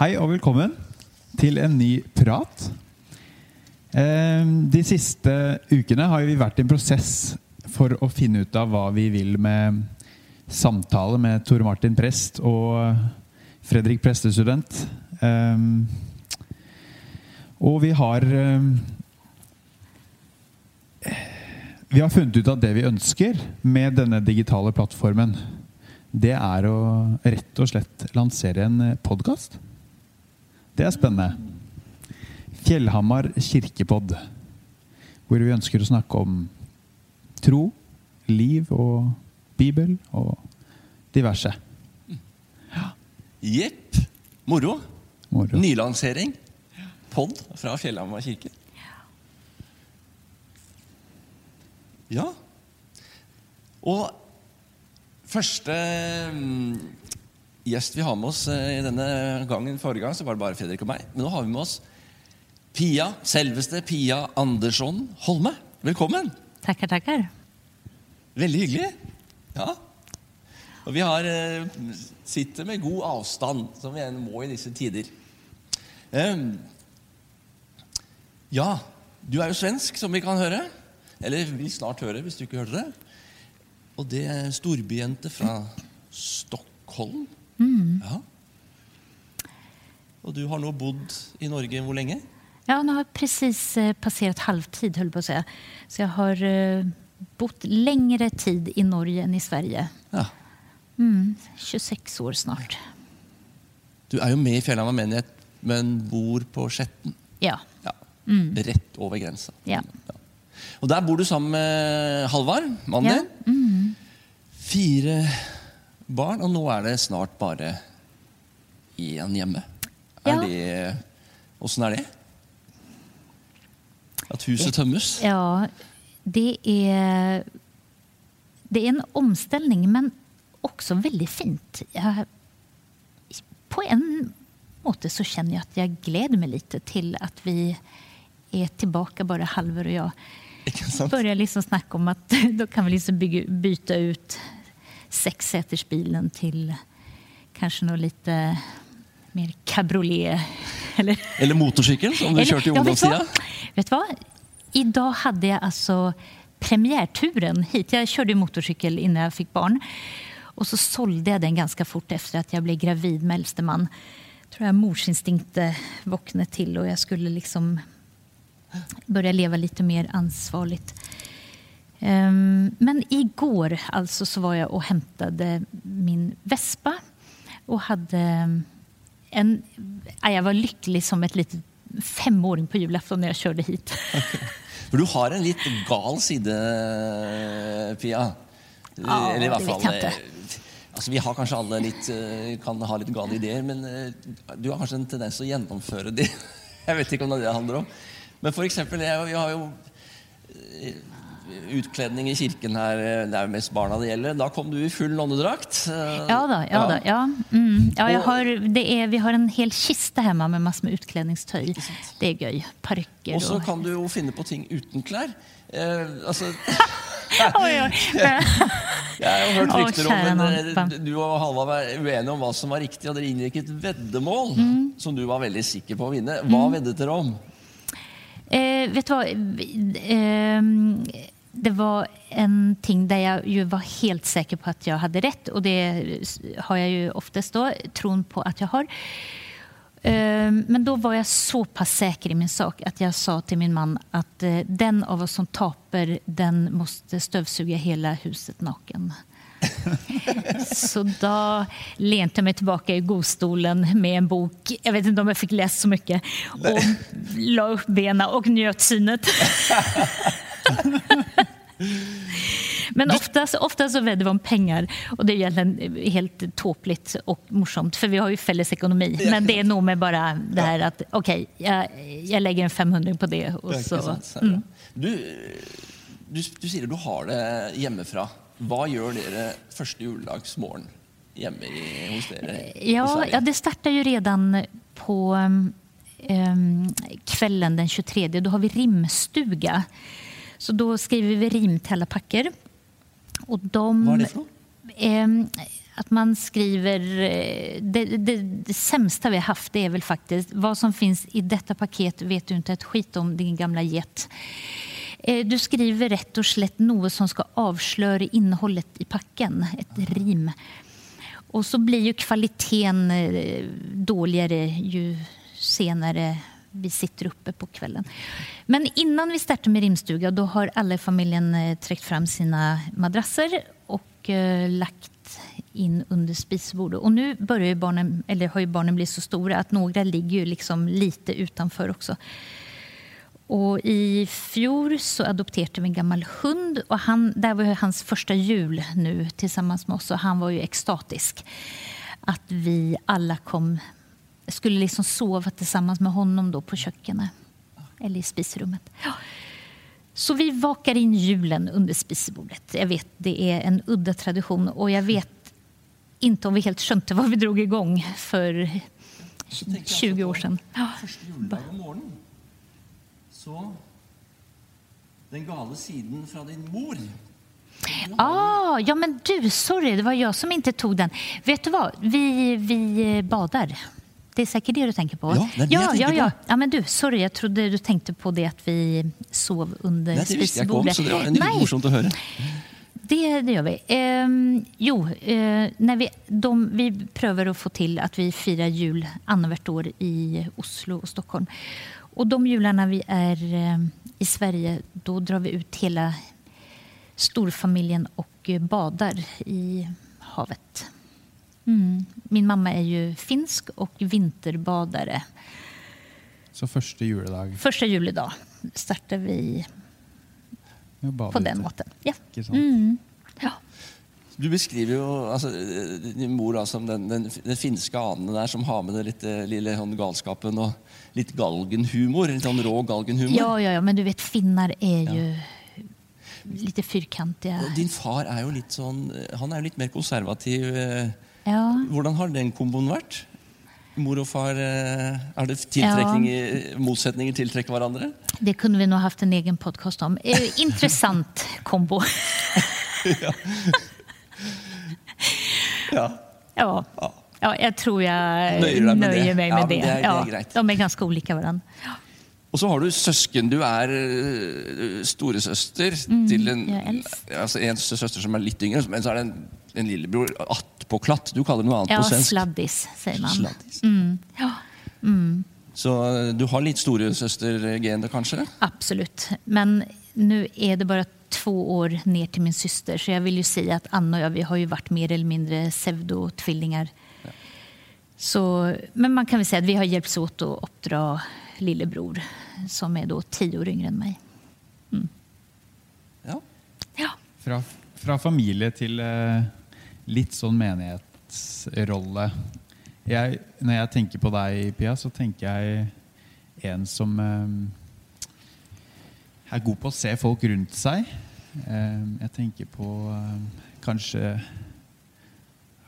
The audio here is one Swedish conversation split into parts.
Hei og velkommen til en ny prat. Ehm, de siste ukene har vi vært i en prosess for å finne ut av hva vi vil med samtale med Tore Martin Prest og Fredrik prestestudent. Ehm, og vi har ehm, Vi har funnet ut at det vi ønsker med denne digitale plattformen, det er å rett og slett lansere en podkast. Det er spennende. Fjellhamar kirkepodd. Hvor vi ønsker å snakke om tro, liv og Bibel og diverse. Jepp. Moro. Moro. Nylansering. Pod fra Fjellhamar kirke. Ja. Og første mm, gjest vi har med oss eh, i denne gangen Forrige gang så var det bare Fredrik og meg. Men nå har vi med oss Pia, selveste Pia Andersson Holme. Velkommen. Tackar, tackar. Veldig hyggelig. Ja. Og vi har, eh, sitter med god avstand, som vi enn må i disse tider. Ehm, ja, du er jo svensk, som vi kan høre. Eller vil snart høre, hvis du ikke hørte det. Og det er storbyjente fra Stockholm. Ja. Og du har nå bodd i Norge hvor lenge? Ja, nu har jag precis eh, passerat halvtid, höll på att säga. Så jag har eh, bott längre tid i Norge än i Sverige. Ja. Mm, 26 år snart. Du er jo med i Fjellhamar menighet, men bor på Skjetten. Ja. Ja. Rett over grensa. Ja. Og der bor du sammen med Halvard, mannen Ja. din. Fire barn, og nå er det snart bare én hjemme. Er Ja. det Åssen er det? At huset tømmes? Ja, det är, det är en omställning, men också väldigt fint. Jag, på en måte så känner jag att jag gläder mig lite till att vi är tillbaka, bara Halvor och jag. Börjar liksom snacka om att då kan vi liksom bygga, byta ut sexsätersbilen till kanske något lite mer cabriolet. Eller, Eller motorsykkel, som du eller- kjørte i vet ungdomstida? Vet du vad? Idag hade jag alltså premiärturen hit. Jag körde motorcykel innan jag fick barn. Och så sålde jag den ganska fort efter att jag blev gravid med äldste man. tror jag morsinstinkten vaknade till och jag skulle liksom börja leva lite mer ansvarligt. Ehm, Men igår alltså så var jag och hämtade min Vespa och hade en... ja, Jag var lycklig som ett litet femåring på julafton när jag körde hit. Du har en litt gal side, Pia. Ja, Eller i hvert det vet fall jeg ikke. eh, altså Vi har kanskje alle litt, eh, kan ha litt gale ideer, men eh, du har kanskje en tendens til å gjennomføre de. Jeg vet ikke om det det det handler om. Men for eksempel, jeg, vi har eh, utkledning i kirken her. eh, Det er jo mest barna det gjelder. Da kom du i full nonnedrakt. eh, Ja, då, ja, då, ja. Mm. ja jag Och- har, det är, vi har en hel kista hemma med massor med utklädningstöj. Det är göj. Parycker Og så och... kan du jo finne på ting uten klær. Eh, altså. Jeg har hørt rykter kjære om men, eh, Du og Halvard var uenige om hva som var riktig, og dere inngikk et veddemål Mm. som du var veldig sikker på å vinne. Hva veddet dere om? Eh, vet du vad? Ehm, det var en ting där jag ju var helt säker på att jag hade rätt. Och det har jag ju oftast då, tron på att jag har. Ehm, Men då var jag så pass säker i min sak att jag sa till min man att eh, den av oss som taper, den måste stövsuga hela huset naken. Så då lente jag mig tillbaka i godstolen med en bok. Jag vet inte om jag fick läsa så mycket. Och la upp benen och njöt synet. Men ofta, ofta så vädde vi om pengar och det är egentligen helt tåpligt och morsomt för vi har ju fälles ekonomi. Men det är nog med bara det här att okej, jag, jag lägger en 500 på det och er så. er det bra. Du, du, du sier du har det hjemmefra. Hva gjør dere første juledagsmorgen hjemme i, hos dere i Ja, Sverige? ja, det startar ju redan på um, kvällen den 23. Då har vi rimstuga. Så då skriver vi rim till alla packer. Och de, Hva er det noe? Ehm, att man skriver... eh, Det, det, det sämsta vi har haft det är väl faktiskt vad som finns i detta paket vet du inte ett skit om, din gamla get. Eh, Du skriver rätt och slätt något som ska avslöja innehållet i packen, ett rim. Och så blir ju kvaliteten eh, dåligare ju senare vi sitter uppe på kvällen. Men innan vi startar med rimstuga då har alla i familjen eh, träckt fram sina madrasser och eh, lagt in under spisbordet. Och nu börjar ju barnen, eller har ju barnen blivit så stora att några ligger ju liksom lite utanför också. Och I fjol så adopterade vi en gammal hund. och han, Det var ju hans första jul nu tillsammans med oss och han var ju extatisk. Att vi alla kom, skulle liksom sova tillsammans med honom då på kökenet eller i spisrummet. Ja. Så vi vakar in julen under spisbordet. Jag vet, det är en udda tradition och jag vet inte om vi helt skönte vad vi drog igång för Så tenker jeg 20 år på sedan. Ja. Første juledag om morgenen. Så Den gale siden fra din mor. Ah, ja, men du, sorry, det var jag som inte tog den. Vet du vad, vi, vi eh, badar. Det är säkert det du tänker på? Ja, det ja, ja, ja. ja, men du, sorry, jag trodde du tänkte på det att vi sov under Nei, det visste jeg ikke om, spisbordet. så det var litt Nej, morsomt å høre. det, det gör vi. Ehm, jo, eh, när vi, de, vi prövar att få till att vi firar jul annat år i Oslo och Stockholm. Och de jularna vi är eh, i Sverige, då drar vi ut hela storfamiljen och eh, badar i havet. Mm. Min mamma är ju finsk och vinterbadare. Så første juledag Första juledag startar vi på den ute. måten. Ja. Mm. ja. Du beskriver jo altså, din mor da, som den, den, den finske anen der som har med det litt eh, lille sånn galskapen og litt galgenhumor. Litt sånn rå galgenhumor. Ja, ja, ja, men du vet finnar är ju lite fyrkantiga. Din far er jo litt sånn Han er jo litt mer konservativ. Eh. Ja. Hvordan har den komboen vært? Mor og far, eh, er det tiltrekninger, motsetninger tiltrekker hverandre? Det kunde vi nog haft en egen podcast om. Eh, intressant kombo. Ja. Ja. Ja. ja, jag tror jag Nöjer nöjer det? mig Ja, med det. det är- det är ja, grejt. de är ganska olika varandra. Og så har du søsken. Du er eh, storesøster til en, jeg er eldst. altså en søster som er litt yngre, men så er det en, en lillebror attpåklatt. Du kaller det noe annet Ja, på svensk. sladdis säger man. Sladdis. Mm. Ja, Så eh, du har litt storesøstergener, kanskje? absolut. Men nu är det bara två år ner till min syster. Så jag vill ju säga att Anna och jag vi har ju varit mer eller mindre pseudotvillingar. Så, men man kan väl säga att vi har hjälpts åt att uppdra lillebror som är då tio år yngre än mig. Ja. Ja. Fra, fra familie til eh, litt sånn menighetsrolle. Jeg, når jeg tenker på deg, Pia, så tenker jeg en som eh, er god på å se folk rundt seg. Eh, jeg tenker på eh, kanskje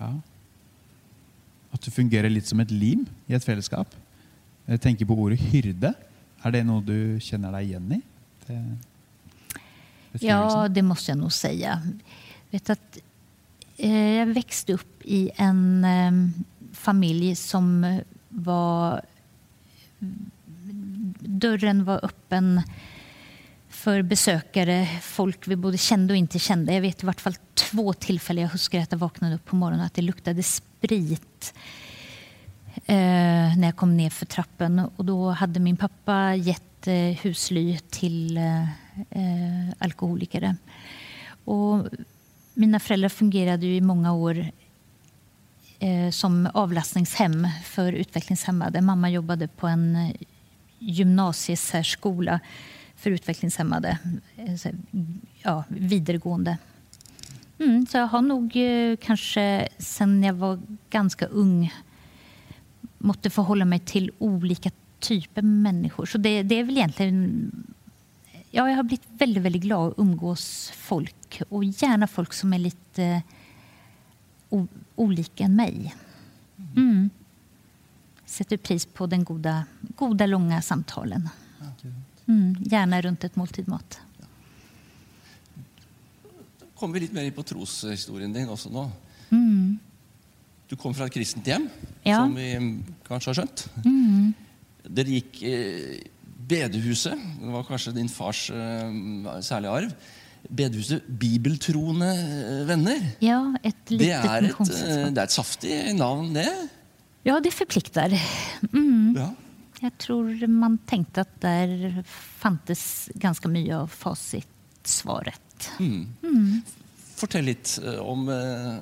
ja, At du fungerer litt som et lim i et fellesskap. Jeg tenker på ordet hyrde. Er det noe du kjenner deg igjen i? Det, beskrivelsen? Ja, det måste jag nog säga. Vet att, Eh, jag växte upp i en ehm, familj som var... Dörren var öppen för besökare, folk vi både kände och inte kände. Jag vet i vart fall två tillfällen jag huskar att jag vaknade upp på morgonen och att det luktade sprit eh, när jag kom ner för trappen. Och då hade min pappa gett eh, husly till eh, eh, alkoholiker. Och mina föräldrar fungerade ju i många år eh, som avlastningshem för utvecklingshämmade. Mamma jobbade på en eh, gymnasiesärskola för utvecklingshämmade. Eh, Ja, vidaregående. Mm, så jag har nog eh, kanske sen jag var ganska ung måtte förhålla mig till olika typer av människor. Så det, det är väl egentligen... Ja, jag har blivit väldigt, väldigt glad att umgås folk och gärna folk som är lite olika än mig. Mm. Sätter pris på den goda, goda långa samtalen. Mm, gärna runt ett måltid mat. kommer vi litt mer inn på troshistorien din også nå. Mm. Du kom fra et kristent hjem, Ja. som vi kanskje har skjønt. Dere gikk eh, bedehuset. Det var kanskje din fars eh, særlige arv. Bedehuset Bibeltroende eh, venner. Ja, ett Det er, et, eh, det er et saftig navn, det. Ja, det förpliktar. Mm. Ja. Jag tror man tänkte att där fantes ganska mycket av facitsvaret. Fortell litt eh, om,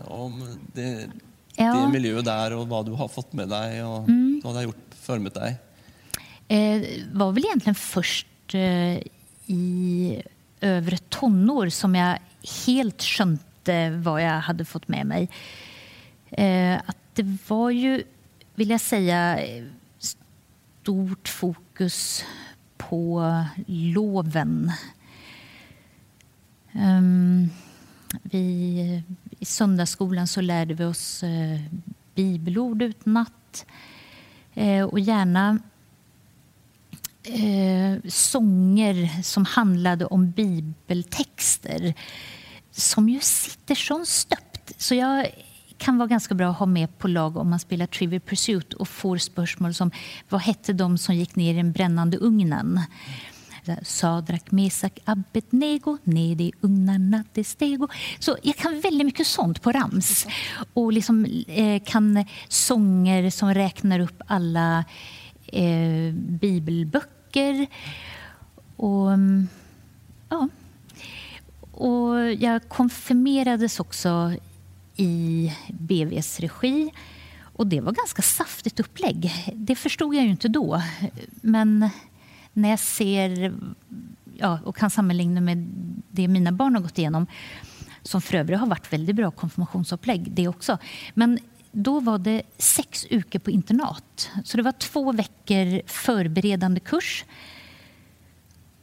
om det, Ja. det miljøet der, og hva du har fått med deg, og Mm. hva det har gjort, formet deg. Eh, var väl egentligen först eh, i övre tonår som jag helt skönte eh, vad jag hade fått med mig. Eh, att det var ju, vill jag säga, stort fokus på loven. Um, vi, I söndagsskolan så lärde vi oss eh, bibelord utnatt. Eh, och gärna eh, sånger som handlade om bibeltexter som ju sitter som stöpt. Så jag kan vara ganska bra att ha med på lag om man spelar Trivial Pursuit och får spörsmål som vad hette de som gick ner i den brännande ugnen? Sadrak, Mesak, Abednego, ned i ugnarna det stego. Så jag kan väldigt mycket sånt på rams. Och liksom, eh, kan sånger som räknar upp alla eh, bibelböcker. Och, mm, ja. och jag konfirmerades också i BVs regi. Och det var ganska saftigt upplägg. Det förstod jag ju inte då. Men när jag ser ja, och kan sammanligna med det mina barn har gått igenom som för övrigt har varit väldigt bra konfirmationsupplägg, det också. Men då var det sex uker på internat. Så det var två veckor förberedande kurs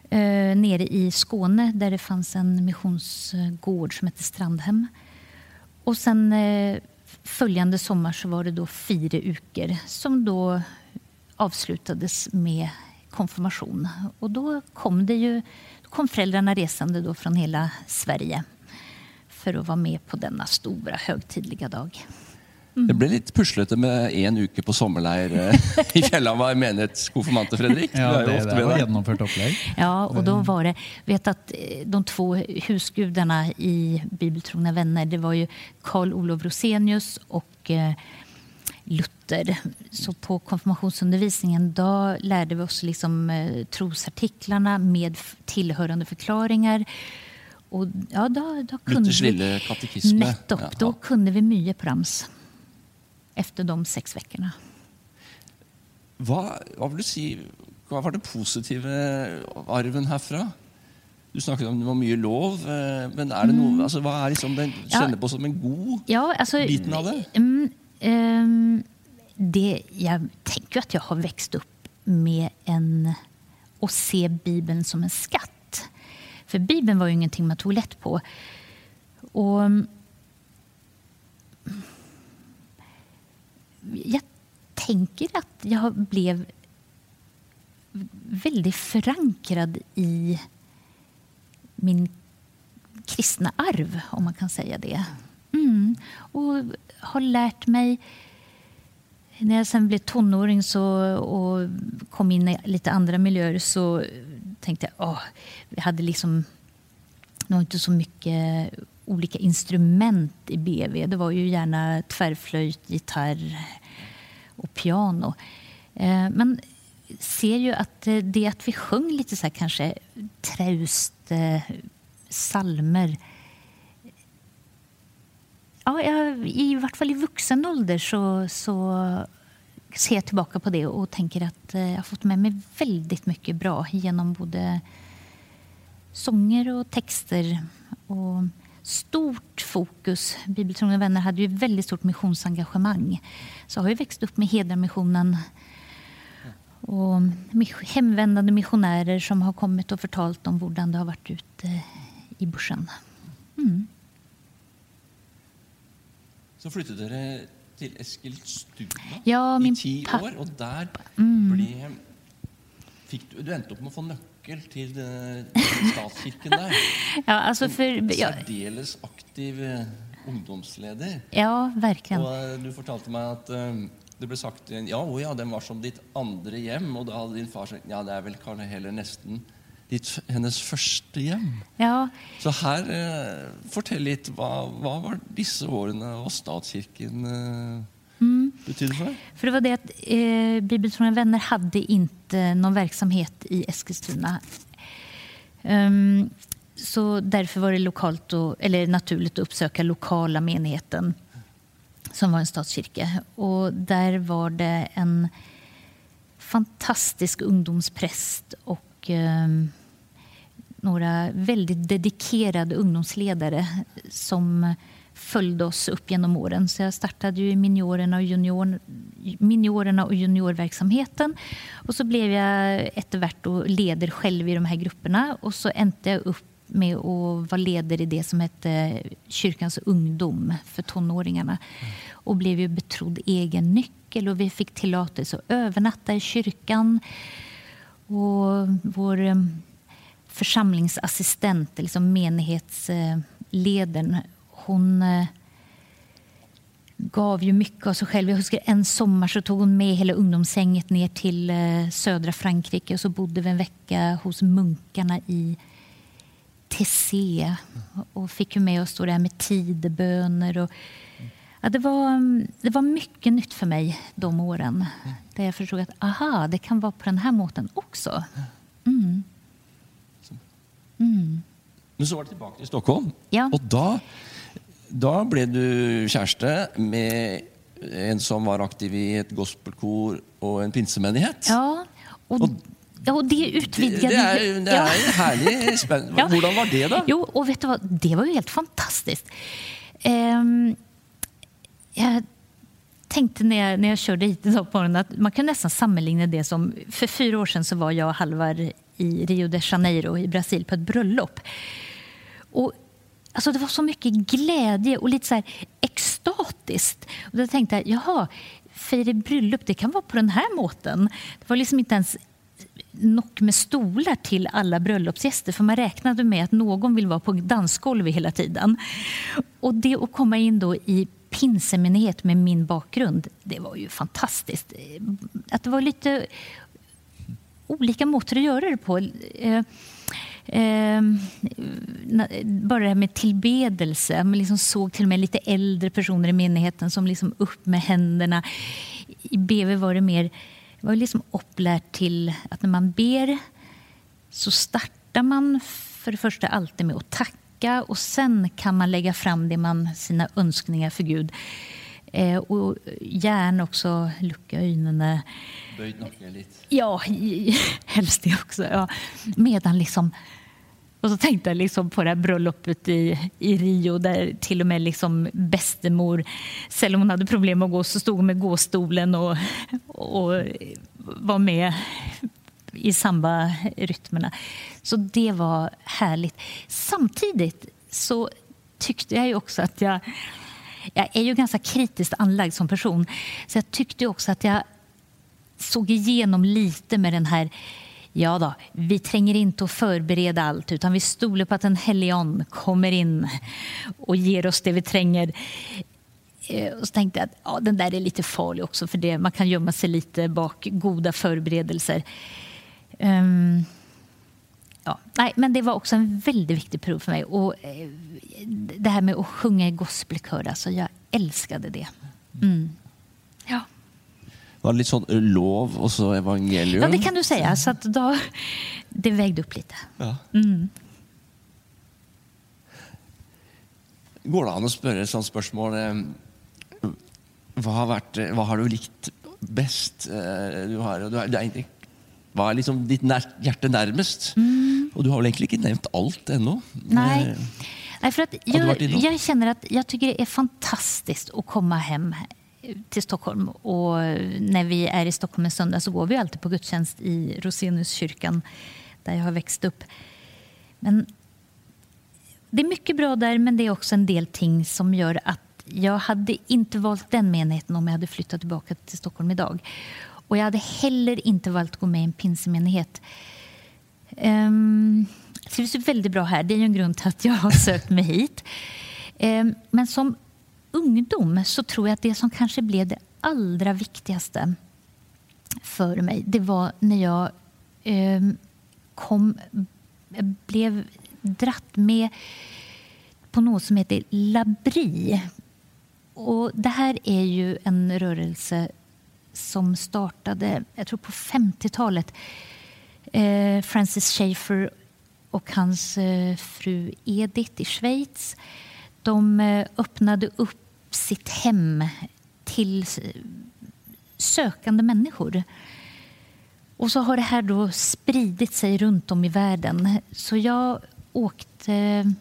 eh, nere i Skåne där det fanns en missionsgård som hette Strandhem. Och sen eh, följande sommar så var det då fyra uker som då avslutades med konfirmation. Och då kom, det ju, då kom föräldrarna resande då från hela Sverige för att vara med på denna stora högtidliga dag. Det ble litt puslete med én uke på sommerleir eh, i Fjellhamar menighet konfirmante, Fredrik. Ja, er jo det, det var gjennomført opplegg. Ja, och då var det, vet att eh, de två husgudarna i Bibeltrogna vänner, det var ju Karl Olof Rosenius och eh, Luther. Så på konfirmationsundervisningen då lärde vi oss liksom trosartiklarna med tillhörande förklaringar. Och ja, då, då kunde Luthers vi, lille katekisme. nettopp, Ja. då kunde vi mycket på rams efter de sex veckorna. Hva, hva vil du si Hva var det positive arven herfra? Du snakket om det var mye lov, eh, men er det noe, altså, hva er liksom den, Ja. kjenner på som en god Ja, alltså, biten av det? Mm, ehm, det? Jag tänker att jag har växt upp med en... och se Bibeln som en skatt. För Bibeln var ju ingenting man tog lätt på. Och... Jag tänker att jag blev väldigt förankrad i min kristna arv, om man kan säga det. Mm. Och har lärt mig... När jag sen blev tonåring så, och kom in i lite andra miljöer så tänkte jag att vi hade liksom nog inte så mycket olika instrument i BV. Det var ju gärna tvärflöjt, gitarr och piano. Eh, men ser ju att eh, det att vi sjöng lite så här kanske traust, eh, salmer Ja, jag, I vart fall i vuxen ålder så, så ser jag tillbaka på det och tänker att jag har fått med mig väldigt mycket bra genom både sånger och texter. Och stort fokus. Bibeltrogna vänner hade ju väldigt stort missionsengagemang. Så jag har ju växt upp med Hedramissionen och hemvändande missionärer som har kommit och förtalt om hur det har varit ute i bushen. Mm. Så flyttet dere til Eskilstuna Ja, i min ti pa- år, og der Mm. ble fikk du, du endte opp med å få nøkkel til eh, statskirken der. Ja, alltså för, ja, Særdeles aktiv eh, ungdomsleder. Ja, verkligen. Og eh, du fortalte meg at det ble sagt ja, å ja, den var som ditt andre hjem. Og da hadde din far sagt ja, det er vel kanskje heller nesten ditt, hennes første hjem. Ja, Så her, fortell litt. Hva, hva var disse årene og statskirken eh, betydde för det var det att eh, Bibeltrogna vänner hade inte någon verksamhet i Eskilstuna. Um, så därför var det lokalt och, eller naturligt att uppsöka lokala menigheten som var en statskyrka. Och där var det en fantastisk ungdomspräst och eh, några väldigt dedikerade ungdomsledare som följde oss upp genom åren. Så jag startade ju i miniorerna och, junior, miniorerna och juniorverksamheten. Och så blev jag eftervärt och leder själv i de här grupperna. Och så äntade jag upp med att vara ledare i det som hette Kyrkans ungdom för tonåringarna. Och blev ju betrodd egen nyckel och vi fick tillåtelse att övernatta i kyrkan. Och vår eh, församlingsassistent, liksom menighetsledaren, eh, hon eh, gav ju mycket av sig själv. Jag huskar en sommar så tog hon med hela ungdomsgänget ner till eh, södra Frankrike och så bodde vi en vecka hos munkarna i Tessé och fick ju med oss då det här med tideböner. Och, ja, det, var, det var mycket nytt för mig de åren. Där jag förstod att aha, det kan vara på den här måten också. Mm. Mm. Men så var det tilbake til Stockholm. Ja. Og da, da ble du kjæreste med en som var aktiv i et gospelkor og en pinsemenighet. Ja, och, Och- ja, och det Det, utvidgade... det er, det Ja. er herlig spennende. Ja. Hvordan var det, da? Jo, och vet du vad? Det var ju helt fantastiskt. Ehm, jag tänkte när jag, när jag körde hit idag på morgonen att man kan nästan sammanligna det som... För fyra år sedan så var jag och Halvar i Rio de Janeiro i Brasil på ett bröllop. Och, alltså det var så mycket glädje och lite så här extatiskt. Och då tänkte jag, jaha, fira bröllop, det kan vara på den här måten. Det var liksom inte ens nock med stolar till alla bröllopsgäster för man räknade med att någon vill vara på dansgolvet hela tiden. Och det att komma in då i pinsemenighet med min bakgrund, det var ju fantastiskt. Att det var lite olika mått att göra det på. Eh, Eh, bara det här med tillbedelse. Man liksom såg till och med lite äldre personer i menigheten som liksom upp med händerna. I BV var det mer det var liksom upplärt till att när man ber så startar man för det första alltid med att tacka och sen kan man lägga fram det man, sina önskningar för Gud. Eh, och gärna också lucka ögonen. Bøyd nakken litt. Ja, helst det också. Ja. Medan liksom... Och så tänkte jag liksom på det här bröllopet i, i Rio där till och med liksom bästemor, selv om hon hade problem att gå, så stod hon med gåstolen och, och var med i samba-rytmerna. Så det var härligt. Samtidigt så tyckte jag ju också att jag... Jag är ju ganska kritiskt anlagd som person, så jag tyckte också att jag såg igenom lite med den här Ja då, vi tränger inte att förbereda allt utan vi stolar på att en helion kommer in och ger oss det vi tränger. Eh, och så tänkte jag att ja, den där är lite farlig också för det, man kan gömma sig lite bak goda förberedelser. Um, ja, nej, men det var också en väldigt viktig period för mig. Och, eh, det här med att sjunga i gospelkör, alltså, jag älskade det. Mm. Ja. Var det litt sånn lov og så evangelium? Ja, det kan du säga. Så att då, det vägde upp lite. Ja. Mm. Går det an å spørre et sånt spørsmål eh, hva har, vært, hva har du likt best? Eh, Du har, du har, du er egentlig, hva er liksom ditt nær, hjerte närmest? Og du har vel egentlig ikke nevnt alt ennå? Nej. Eh, Nej, för att jag, jag känner att jag tycker det är fantastiskt att komma hem till Stockholm. Och när vi är i Stockholm en söndag så går vi alltid på gudstjänst i Roseniuskyrkan där jag har växt upp. Men det är mycket bra där, men det är också en del ting som gör att jag hade inte valt den menigheten om jag hade flyttat tillbaka till Stockholm idag. Och jag hade heller inte valt att gå med i en pinsemenighet. Um, det trivs ju väldigt bra här. Det är ju en grund till att jag har sökt mig hit. Eh, men som ungdom så tror jag att det som kanske blev det allra viktigaste för mig, det var när jag eh, kom, blev dratt med på något som heter Labri. Och det här är ju en rörelse som startade, jag tror på 50-talet. Eh, Francis Schaeffer och hans eh, fru Edith i Schweiz. De eh, öppnade upp sitt hem till sökande människor. Och så har det här då spridit sig runt om i världen. Så jag åkte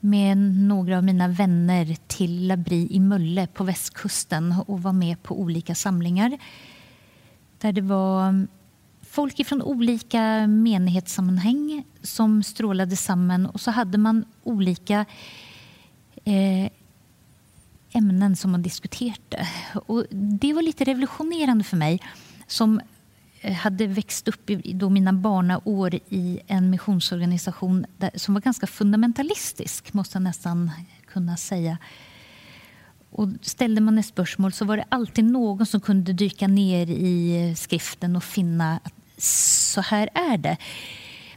med några av mina vänner till Labri i Mölle på västkusten och var med på olika samlingar där det var folk från olika menighetssammanhang som strålade samman och så hade man olika eh, ämnen som man diskuterade. Och det var lite revolutionerande för mig som eh, hade växt upp i då mina barnaår i en missionsorganisation där, som var ganska fundamentalistisk, måste jag nästan kunna säga. Och ställde man ett spörsmål så var det alltid någon som kunde dyka ner i skriften och finna att så här är det.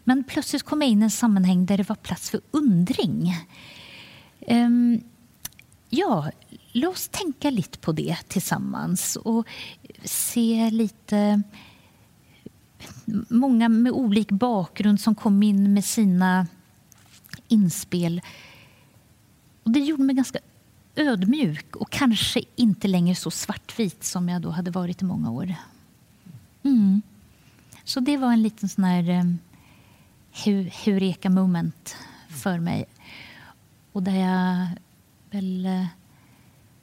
Men plötsligt kom jag in i en sammanhang där det var plats för undring. Um, ja, låt oss tänka lite på det tillsammans och se lite många med olik bakgrund som kom in med sina inspel. Och det gjorde mig ganska ödmjuk och kanske inte längre så svartvit som jag då hade varit i många år. Mm. Så det var en liten sån här eh, um, hureka moment för mig. Och där jag väl uh,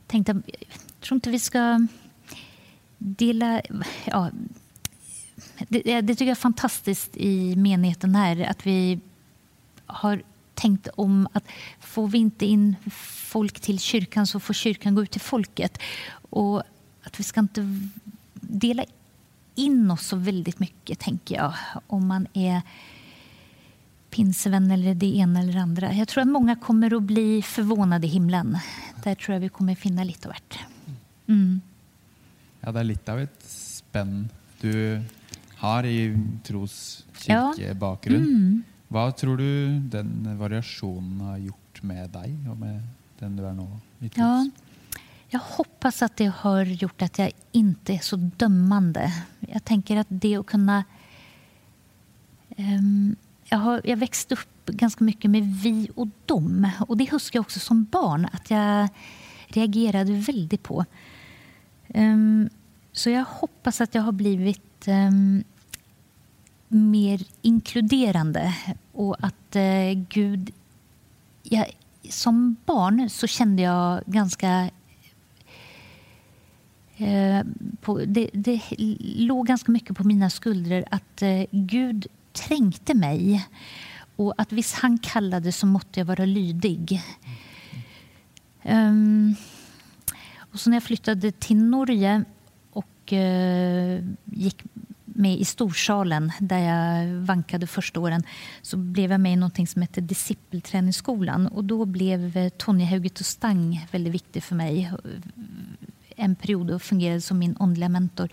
tänkte, jag tror inte vi ska dela... Ja, det, det tycker jag är fantastiskt i menigheten här, att vi har tänkt om att får vi inte in folk till kyrkan så får kyrkan gå ut till folket. Och att vi ska inte dela in oss så väldigt mycket, tänker jag, om man är pinsevän eller det ena eller det andra. Jag tror att många kommer att bli förvånade i himlen. Där tror jag vi kommer finna lite av vart. Mm. Ja, det är lite av ett spänn du har i troskirkebakgrund. Ja. Mm. Vad tror du den variationen har gjort med dig och med den du är nu i tros? Ja. Jag hoppas att det har gjort att jag inte är så dömande. Jag tänker att det att kunna... Um, jag har jag växt upp ganska mycket med vi och dom. Och Det huskar jag också som barn att jag reagerade väldigt på. Um, så jag hoppas att jag har blivit um, mer inkluderande och att uh, Gud... Jag, som barn så kände jag ganska Eh, på, det, det låg ganska mycket på mina skuldror att eh, Gud trängte mig och att visst han kallade så måtte jag vara lydig. Um, och så när jag flyttade till Norge och uh, gick med i Storsalen där jag vankade första åren så blev jag med i något som hette Discipelträningsskolan. Och då blev eh, Tonja Hauget Stang väldigt viktig för mig en period och fungerade som min andliga mentor.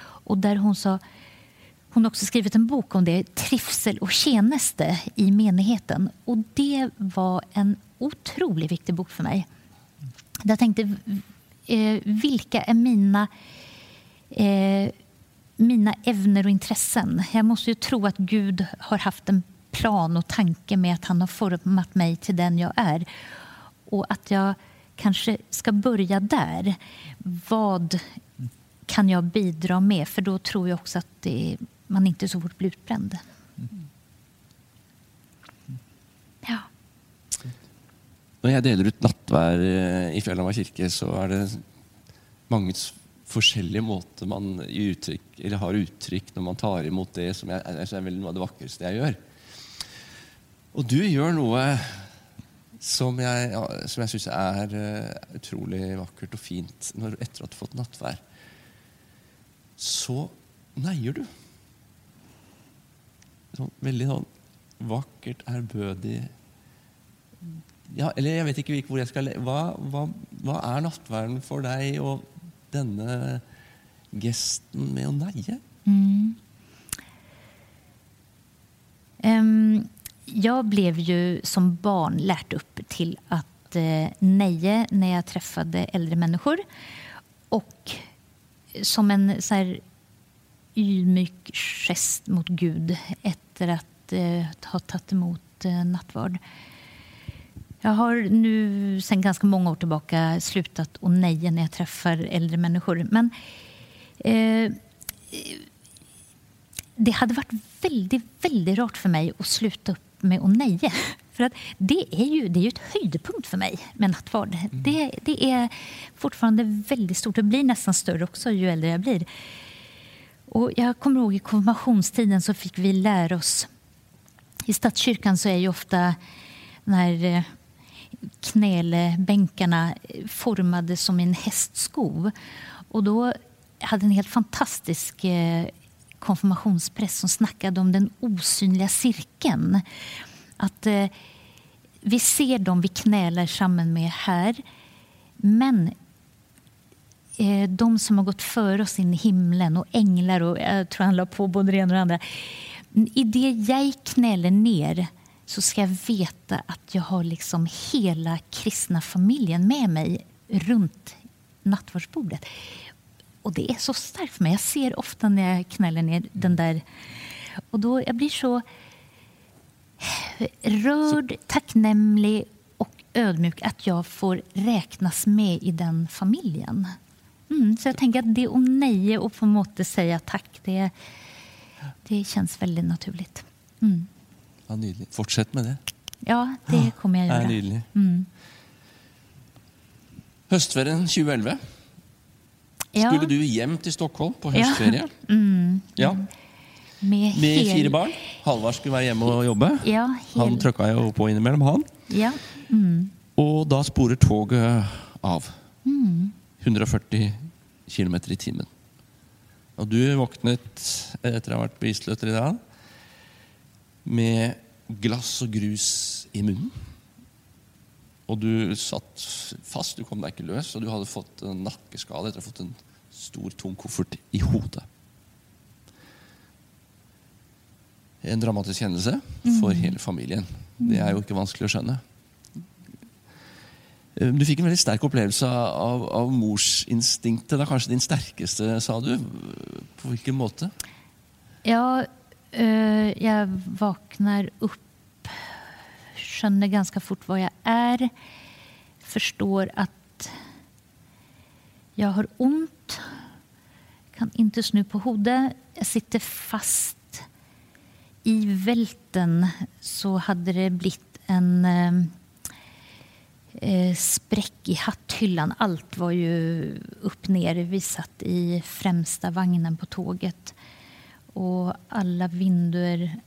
Och där hon sa hon har också skrivit en bok om det, Trivsel och tjänste i menigheten. Och det var en otroligt viktig bok för mig. Jag tänkte, eh, vilka är mina, eh, mina ämnen och intressen? Jag måste ju tro att Gud har haft en plan och tanke med att han har format mig till den jag är. Och att jag kanske ska börja där. Vad kan jag bidra med? För då tror jag också att det, man inte så fort blir utbränd. Ja. När jag delar ut nattvær eh, i Fjellhamar kyrke, så är det många olika måter man uttryck, eller har uttryck när man tar emot det som är, är väl något av det vackraste jag gör. Och du gör något som jag, ja, som jeg syns er uh, eh, utrolig vakkert og fint når, etter at du har fått nattvær. Så neier du. Sånn, veldig sånn vakkert, ærbødig ja, Eller jeg vet ikke var hvor jeg skal le... Hva, hva, hva er nattverden for deg og denne gesten med å neie? Mm. Jag blev ju som barn lärt upp till att eh, neje när jag träffade äldre människor. Och som en så här, ymyk gest mot Gud efter att eh, ha tagit emot eh, nattvard. Jag har nu sedan ganska många år tillbaka slutat att neja när jag träffar äldre människor. Men eh, det hade varit väldigt, väldigt rart för mig att sluta upp med att neja. För att det är ju det är ju ett höjdpunkt för mig med nattvard. Det, det är fortfarande väldigt stort. Det blir nästan större också ju äldre jag blir. Och jag kommer ihåg i konfirmationstiden så fick vi lära oss... I statskyrkan så är ju ofta den här eh, knälebänkarna formade som en hästskov. Och då hade en helt fantastisk eh, konfirmationspräst som snackade om den osynliga cirkeln. Att eh, vi ser dem vi knälar samman med här, men eh, de som har gått före oss in i himlen och änglar och jag tror han la på både det ena och det andra. I det jag knäller ner så ska jag veta att jag har liksom hela kristna familjen med mig runt nattvardsbordet. Och det är så starkt för mig. Jag ser ofta när jag knäller ner den där... Och då jag blir så rörd, tacknämlig och ödmjuk att jag får räknas med i den familjen. Mm, så jag tänker att det är neje och på måte säga tack, det, det känns väldigt naturligt. Mm. Ja, Nydelig. Fortsett med det. Ja, det kommer jag göra. nydelig. Mm. Høstferien 2011. Ja, Skulle du hjem til Stockholm på Ja. høstferie? Mm. Ja. med, Med hel- fire barn. Halvard skulle være hjemme og jobbe. Ja, Han hel, trøkka jo på innimellom, han. ja. Mm. Og da sporer toget av. 140 km i timen. Og du våknet etter å ha vært på Isløtter i dag med glass og grus i munnen. Og du satt fast, du kom deg ikke løs, og du hadde fått en nakkeskade etter å ha fått en stor, tung koffert i hodet. En dramatisk hendelse for hele familien. Det er jo ikke vanskelig å skjønne. Eh, Du fikk en veldig sterk opplevelse av, av morsinstinktet. Det er kanskje din sterkeste, sa du. På hvilken måte? Ja, eh, jag vaknar upp, känner ganska fort var jag är, förstår att jag har ont, kan inte snu på hodet. Jag sitter fast i välten så hade det blivit en eh, eh, spräck i hatthyllan. Allt var ju upp ner. Vi satt i främsta vagnen på tåget. Och alla vinduer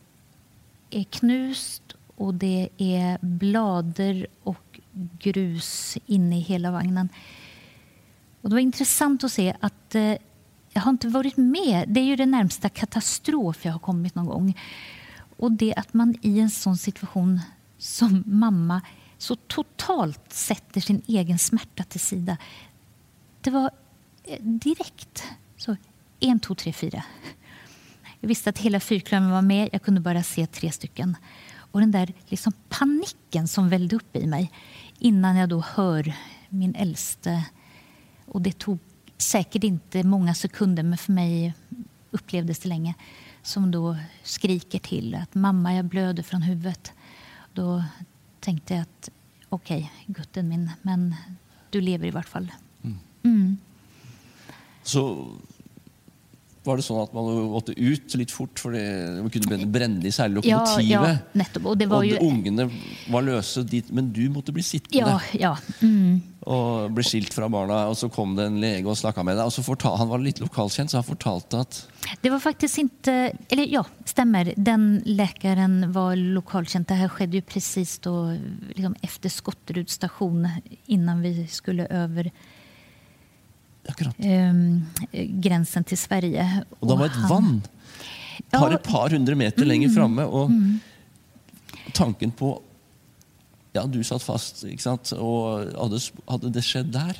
är knust och det är blader och grus inne i hela vagnen. Och det var intressant att se att eh, jag har inte varit med. Det är ju det närmsta katastrof jag har kommit någon gång. Och det att man i en sån situation som mamma så totalt sätter sin egen smärta till sida. Det var eh, direkt. Så, en, två, tre, fyra. Jag visste att hela fyrklövern var med. Jag kunde bara se tre stycken. Och den där liksom paniken som vällde upp i mig innan jag då hör min äldste. Och det tog säkert inte många sekunder, men för mig upplevdes det länge. Som då skriker till att mamma, jag blöder från huvudet. Då tänkte jag att okej, gutten min, men du lever i vart fall. Mm. Så var det sånn at man måtte ut litt fort, for det man kunne brenne- brenne i særlig Ja, lokomotivet. ja, nettopp. Og det var de ungene var løse dit, men du måtte bli sittende Ja, ja. Mm. og bli skilt fra barna. Og så kom det en lege og snakka med deg. Og så fortal, han var litt lokalkjent, så han fortalte at Det var faktiskt inte... Eller ja, stämmer. Den läkaren var lokalkänd. Det här skedde ju precis då, liksom efter Skotteruds station innan vi skulle över Ehm, gränsen till Sverige. Og da var et han- vann bare Ja, et par hundre meter lenger framme. Og tanken på Ja, du satt fast, ikke sant? Og hadde, sp- hadde det skjedd der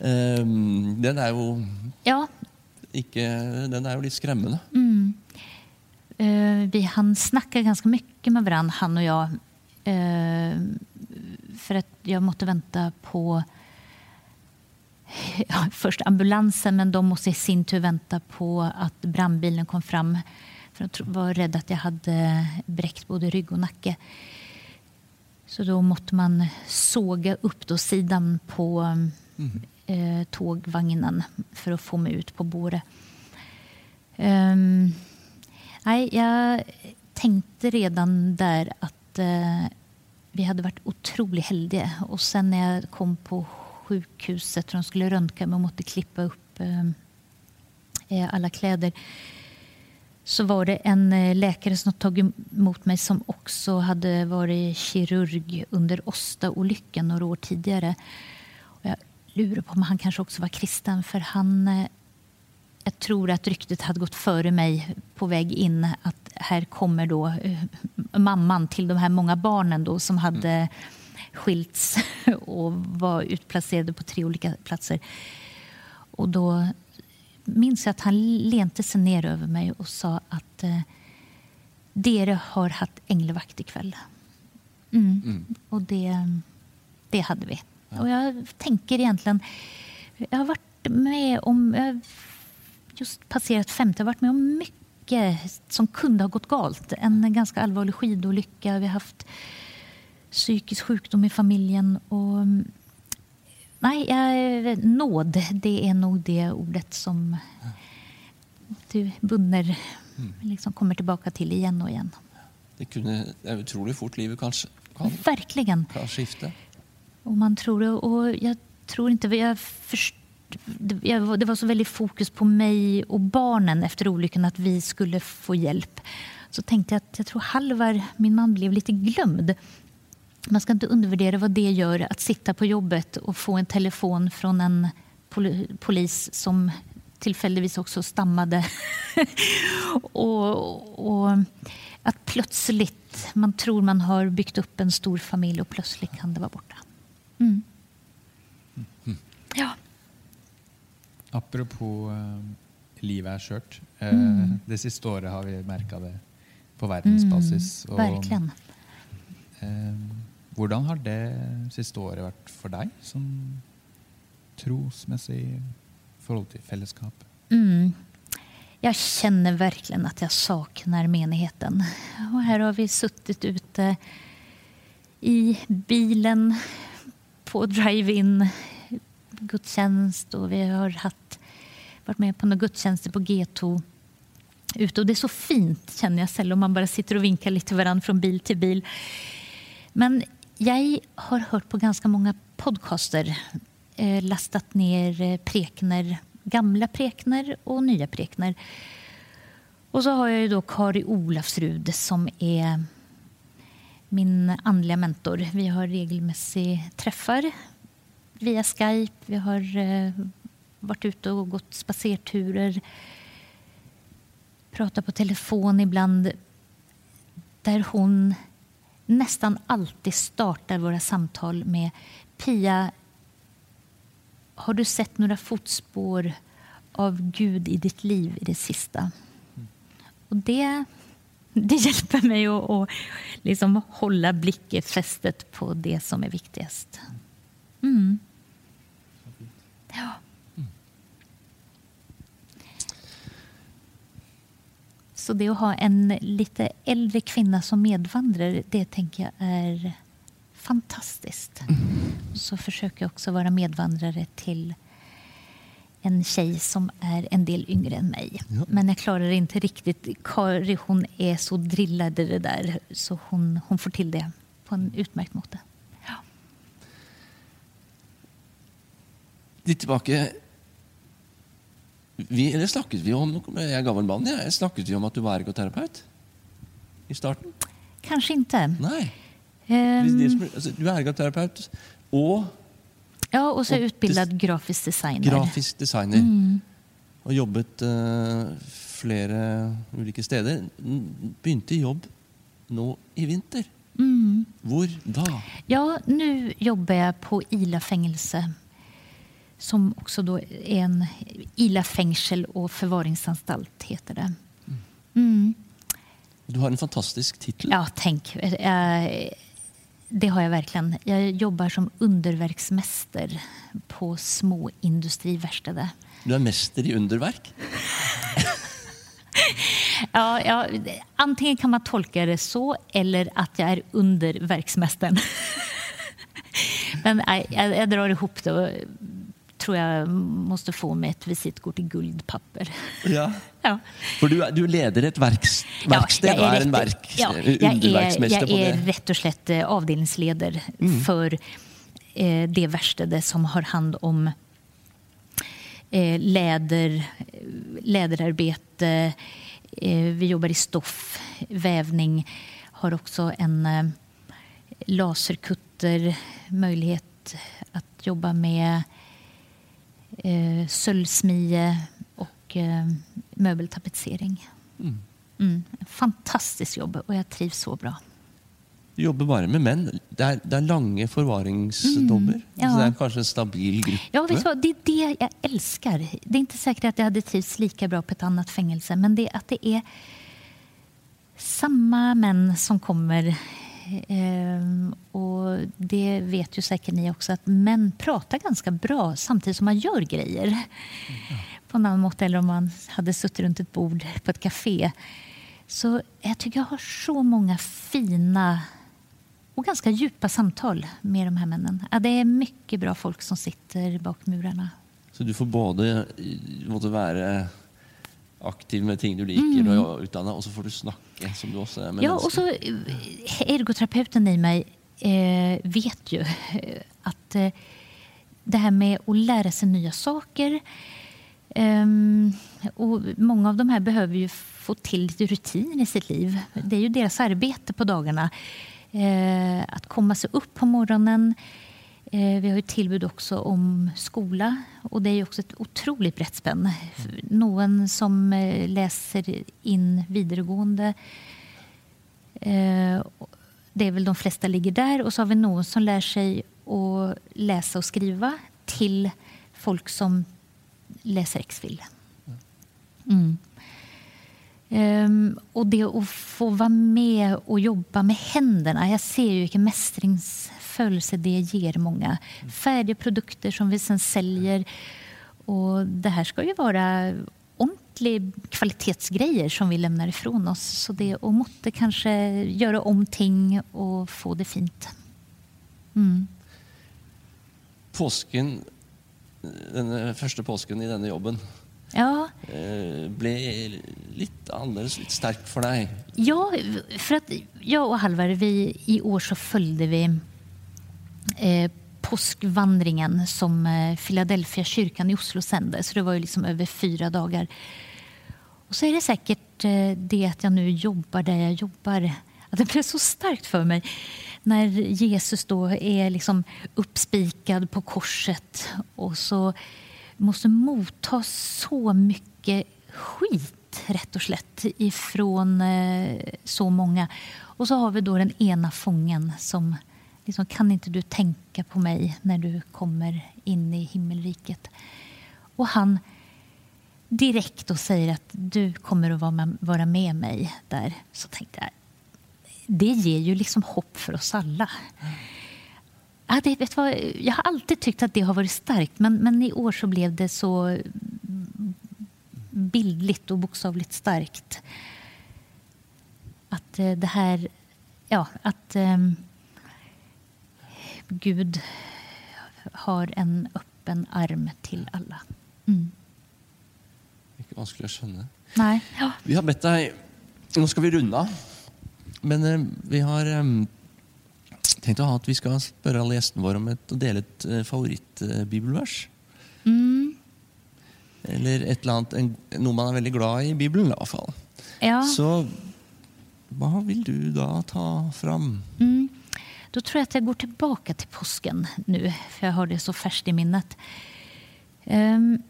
Ehm, Den er jo Ja, ikke Den er jo litt skremmende. Eh, vi hann snacka ganska mycket med varandra, han och jag. Eh, för att jag måste vänta på ja, först ambulansen, men de måste i sin tur vänta på att brandbilen kom fram. För de var rädda att jag hade bräckt både rygg och nacke. Så då måste man såga upp då sidan på eh, tågvagnen för att få mig ut på Bore. Ehm, nej, jag tänkte redan där att eh, vi hade varit otroligt heldiga. Och sen när jag kom på sjukhuset och de skulle röntga mig och måste klippa upp eh, eh, alla kläder så var det en eh, läkare som tagit emot mig som också hade varit kirurg under Åsta-olyckan några år tidigare. Och jag lurar på om han kanske också var kristen för han eh, jag tror att ryktet hade gått före mig på väg in att här kommer då mamman till de här många barnen då som hade mm skilts och var utplacerade på tre olika platser. Och då minns jag att han lente sig ner över mig och sa att eh, Dere har haft änglavakt ikväll. Mm. Och det, det hade vi. Och jag tänker egentligen... Jag har varit med om... Jag har just passerat 50. Jag har varit med om mycket som kunde ha gått galt. En ganska allvarlig skidolycka. Vi har haft psykisk sjukdom i familjen. Och, nej, jag, nåd, det är nog det ordet som du Bunner liksom kommer tillbaka till igen och igen. Det, kunne, det er utrolig fort livet kanskje kan, Verkligen. kan skifte. Och man tror det. Och jag tror inte... Jag först, det var så väldigt fokus på mig och barnen efter olyckan att vi skulle få hjälp. Så tänkte jag att jag tror Halvar, min man, blev lite glömd. Man ska inte undervärdera vad det gör att sitta på jobbet och få en telefon från en pol- polis som tillfälligtvis också stammade. och, och att plötsligt, man tror man har byggt upp en stor familj och plötsligt kan det vara borta. Mm. Ja. Apropos eh, livet er skjørt. Eh, Mm. Det siste året har vi merka det på verdensbasis. Mm, verkligen. eh, hvordan har det siste året vært for deg, som trosmessig i forhold til fellesskap? Mm. Jag känner verkligen att jag saknar menigheten. Och här har vi suttit ute i bilen på drive-in gudstjänst och vi har haft, varit med på några gudstjänster på G2 ute. Och det är så fint känner jag sällan om man bara sitter och vinkar lite varann från bil till bil. Men jag har hört på ganska många podcaster, eh, lastat ner eh, prekner, gamla prekner och nya prekner. Och så har jag ju då Kari Olafsrud som är min andliga mentor. Vi har regelmässiga träffar via Skype. Vi har eh, varit ute och gått spacerturer. Pratat på telefon ibland. Där hon nästan alltid startar våra samtal med Pia, har du sett några fotspår av Gud i ditt liv i det sista? Och det, det hjälper mig att, att liksom hålla blicken fästet på det som är viktigast. Mm. Så det att ha en lite äldre kvinna som medvandrare, det tänker jag är fantastiskt. Så försöker jag också vara medvandrare till en tjej som är en del yngre än mig. Ja. Men jag klarar inte riktigt. Kari hon är så drillad i det där så hon, hon får till det på en utmärkt måte. Ja. Litt tilbake vi, Eller snakket vi om Jeg er gammel mann. Ja. Snakket vi om at du var ergoterapeut? I starten? Kanske inte. Som, altså, du er ergoterapeut og ja, och så är jag och utbildad grafisk designer. grafisk designer. Mm. Og jobbet eh, flere ulike steder. I jobb nå i vinter. Mm. Hvor da? Ja, nu jobbar jag på Ila fängelse som också då är en Ila fängsel och förvaringsanstalt heter det. Mm. Du har en fantastisk titel. Ja, tänk. eh, Det har jag verkligen. Jag jobbar som underverksmäster på småindustriverkstäder. Du er mester i underverk. Ja, ja, antingen kan man tolka det så eller att jag är under verksmästaren. Men jag, jag drar ihop det tror jag måste få med ett visitkort i guldpapper. Ja. Ja. For du, du leder et verks, verksted jag og er rätt- en verk, ja, jag är, jag är rätt och slett eh, avdelningsledare för eh, det verkstäde som har hand om eh, läder, läderarbete. Eh, vi jobbar i stoff, vävning. Har också en eh, laserkutter, möjlighet att jobba med eh, sölvsmie och eh, möbeltapetsering. Mm. Fantastiskt jobb och jag trivs så bra. Du jobber bare med menn. Det er, det er lange forvaringsdommer. Mm, ja. Så det er kanskje en stabil gruppe. Ja, vet du vad? Det är det jag älskar. Det är inte säkert att jag hade trivts lika bra på ett annat fängelse men det är att det är samma män som kommer. Ehm, och det vet ju säkert ni också att män pratar ganska bra samtidigt som man gör grejer. På en annan mått eller om man hade suttit runt ett bord på ett café. Så jag tycker jag har så många fina och ganska djupa samtal med de här männen. Ja, det är mycket bra folk som sitter bak murarna. Så du får både måtte være aktiv med ting du liker og er utdannet, og så får du snakke som du også er med Ja, och så eh, ergoterapeuten i mig eh, vet ju eh, att eh, det här med att lära sig nya saker ehm, och många av de här behöver ju få till lite rutin i sitt liv. Det är ju deras arbete på dagarna. Eh, att komma sig upp på morgonen. Eh, vi har ju tillbud också om skola och det är ju också ett otroligt brett spänn. Någon som eh, läser in vidaregående eh, Det är väl de flesta ligger där. Och så har vi någon som lär sig att läsa och skriva till folk som läser X-fil. Mm. Um, och det att få vara med och jobba med händerna. Jag ser ju vilken mästringsföljelse det ger många. Färdiga produkter som vi sen säljer. Och det här ska ju vara ordentlig kvalitetsgrejer som vi lämnar ifrån oss. Så det och måtte kanske göra om ting och få det fint. Mm. Påsken, denne første påsken i denne jobben Ja, eh, ble litt annerledes, litt sterk for deg. Ja, för att jag och Halvar, vi, i år så följde vi eh, påskvandringen som eh, Philadelphia kyrkan i Oslo sände. Så det var ju liksom över fyra dagar. Och så är det säkert eh, det att jag nu jobbar där jag jobbar. Att det blev så starkt för mig när Jesus då är liksom uppspikad på korset och så måste motta så mycket skit rätt och slätt ifrån eh, så många. Och så har vi då den ena fången som liksom, kan inte du tänka på mig när du kommer in i himmelriket? Och han direkt då säger att du kommer att vara med, vara med mig där. Så tänkte jag, det ger ju liksom hopp för oss alla. Ja, det, vet vad, jag har alltid tyckt att det har varit starkt men, men i år så blev det så bildligt och bokstavligt starkt. Att eh, det här, ja, att ehm, Gud har en öppen arm till alla. Mm. Ikke vanskelig å skjønne. Nej. Ja. Vi har bedt deg Nå skal vi runde av. Men eh, vi har eh, tenkt å ha at vi skal spørre alle gjestene våre om et, å dele et eh, favorittbibelvers. Mm. Eller et eller en, noe man er veldig glad i i Bibelen, i hvert fall. Ja. Så hva vil du da ta fram? Mm. Då tror jag att jag går tillbaka till påsken nu, för jag har det så färskt i minnet. Um,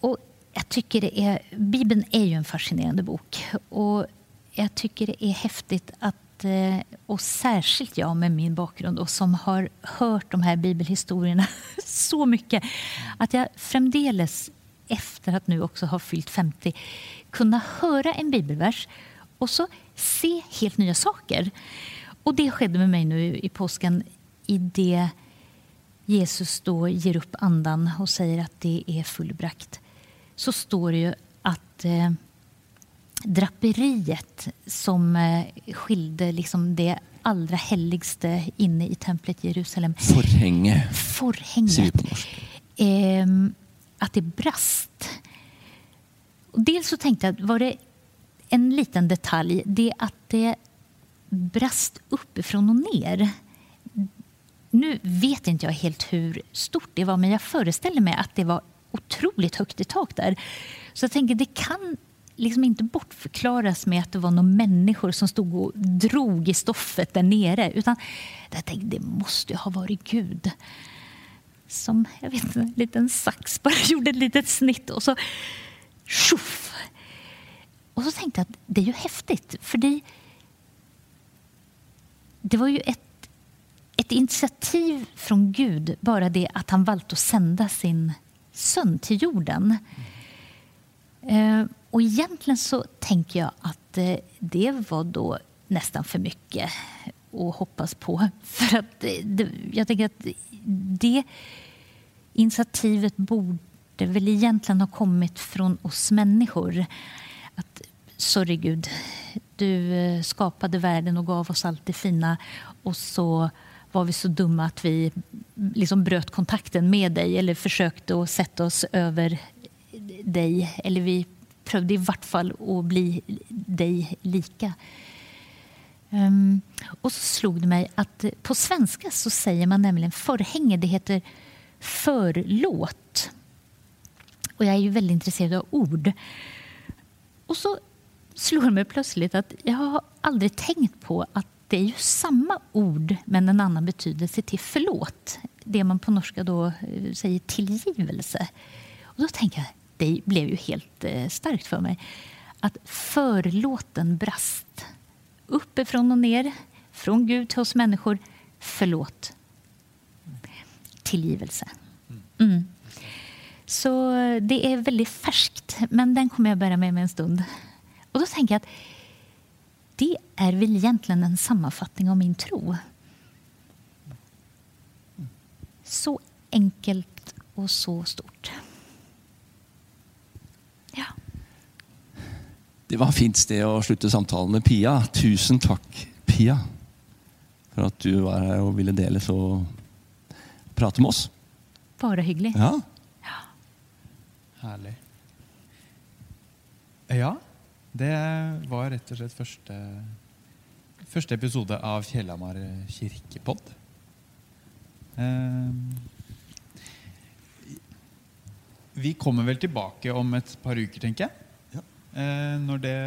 och jag tycker det är, Bibeln är ju en fascinerande bok. Och jag tycker det är häftigt att eh, och särskilt jag med min bakgrund och som har hört de här bibelhistorierna så mycket, att jag framdeles efter att nu också ha fyllt 50 kunna höra en bibelvers och så se helt nya saker. Och det skedde med mig nu i påsken i det Jesus då ger upp andan och säger att det är fullbrakt. Så står det ju att eh, draperiet som eh, skilde liksom det allra helligste inne i templet i Jerusalem. Forhänge. Forhänget. Eh, att det brast. Och dels så tänkte jag, var det en liten detalj, det att det brast uppifrån och ner. Nu vet inte jag helt hur stort det var, men jag föreställer mig att det var otroligt högt i tak där. Så jag tänker, det kan liksom inte bortförklaras med att det var några människor som stod och drog i stoffet där nere. Utan jag tänkte, det måste ha varit Gud. Som jag vet, en liten sax bara gjorde ett litet snitt och så tjoff! Och så tänkte jag att det är ju häftigt. För det, det var ju ett, ett initiativ från Gud, bara det att han valt att sända sin son till jorden. Mm. Och egentligen så tänker jag att eh, det var då nästan för mycket att hoppas på. För att eh, det, jag tänker att det initiativet borde väl egentligen ha kommit från oss människor. Att, sorry Gud, du eh, skapade världen och gav oss allt det fina och så var vi så dumma att vi mm, liksom bröt kontakten med dig eller försökte att sätta oss över dig. Eller vi prövade i vart fall att bli dig lika. Um, och så slog det mig att eh, på svenska så säger man nämligen förhänge, det heter förlåt. Och jag är ju väldigt intresserad av ord. Och så slår mig plötsligt att jag har aldrig tänkt på att det är ju samma ord men en annan betydelse till förlåt. Det man på norska då eh, säger tillgivelse. Och då tänker jag, det blev ju helt eh, starkt för mig. Att förlåten brast. Uppifrån och ner, från Gud till oss människor. Förlåt. Tillgivelse. Mm. Så det är väldigt färskt, men den kommer jag bära med mig en stund. Och då tänker jag att det är väl egentligen en sammanfattning av min tro. Så enkelt och så stort. Ja. Det var et fint sted å slutte samtalen med Pia. Tusen takk, Pia, for at du var her og ville dele så prate med oss. Bare hyggelig. Ja. ja. Herlig. Ja, det var rett og slett første, første episode av Fjellhamar kirkepodd. Eh, vi kommer vel tilbake om et par uker, tenker jeg. Ja. Eh, når det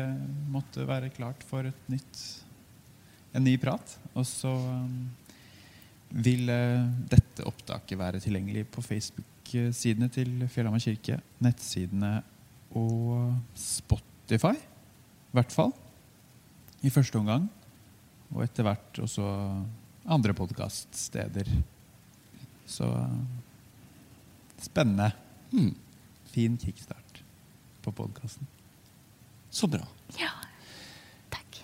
måtte være klart for et nytt, en ny prat. Og så um, vil uh, dette opptaket være tilgjengelig på Facebook-sidene til Fjellhamar kirke, nettsidene og Spotify. I hvert fall. I første omgang. Og etter hvert også andre podkaststeder. Så spennende. Mm. Fin kickstart på podkasten. Så bra. Ja, takk.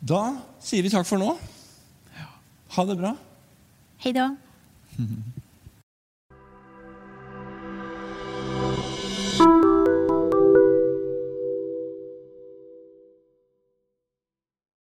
Da sier vi takk for nå. Ha det bra. Hei da.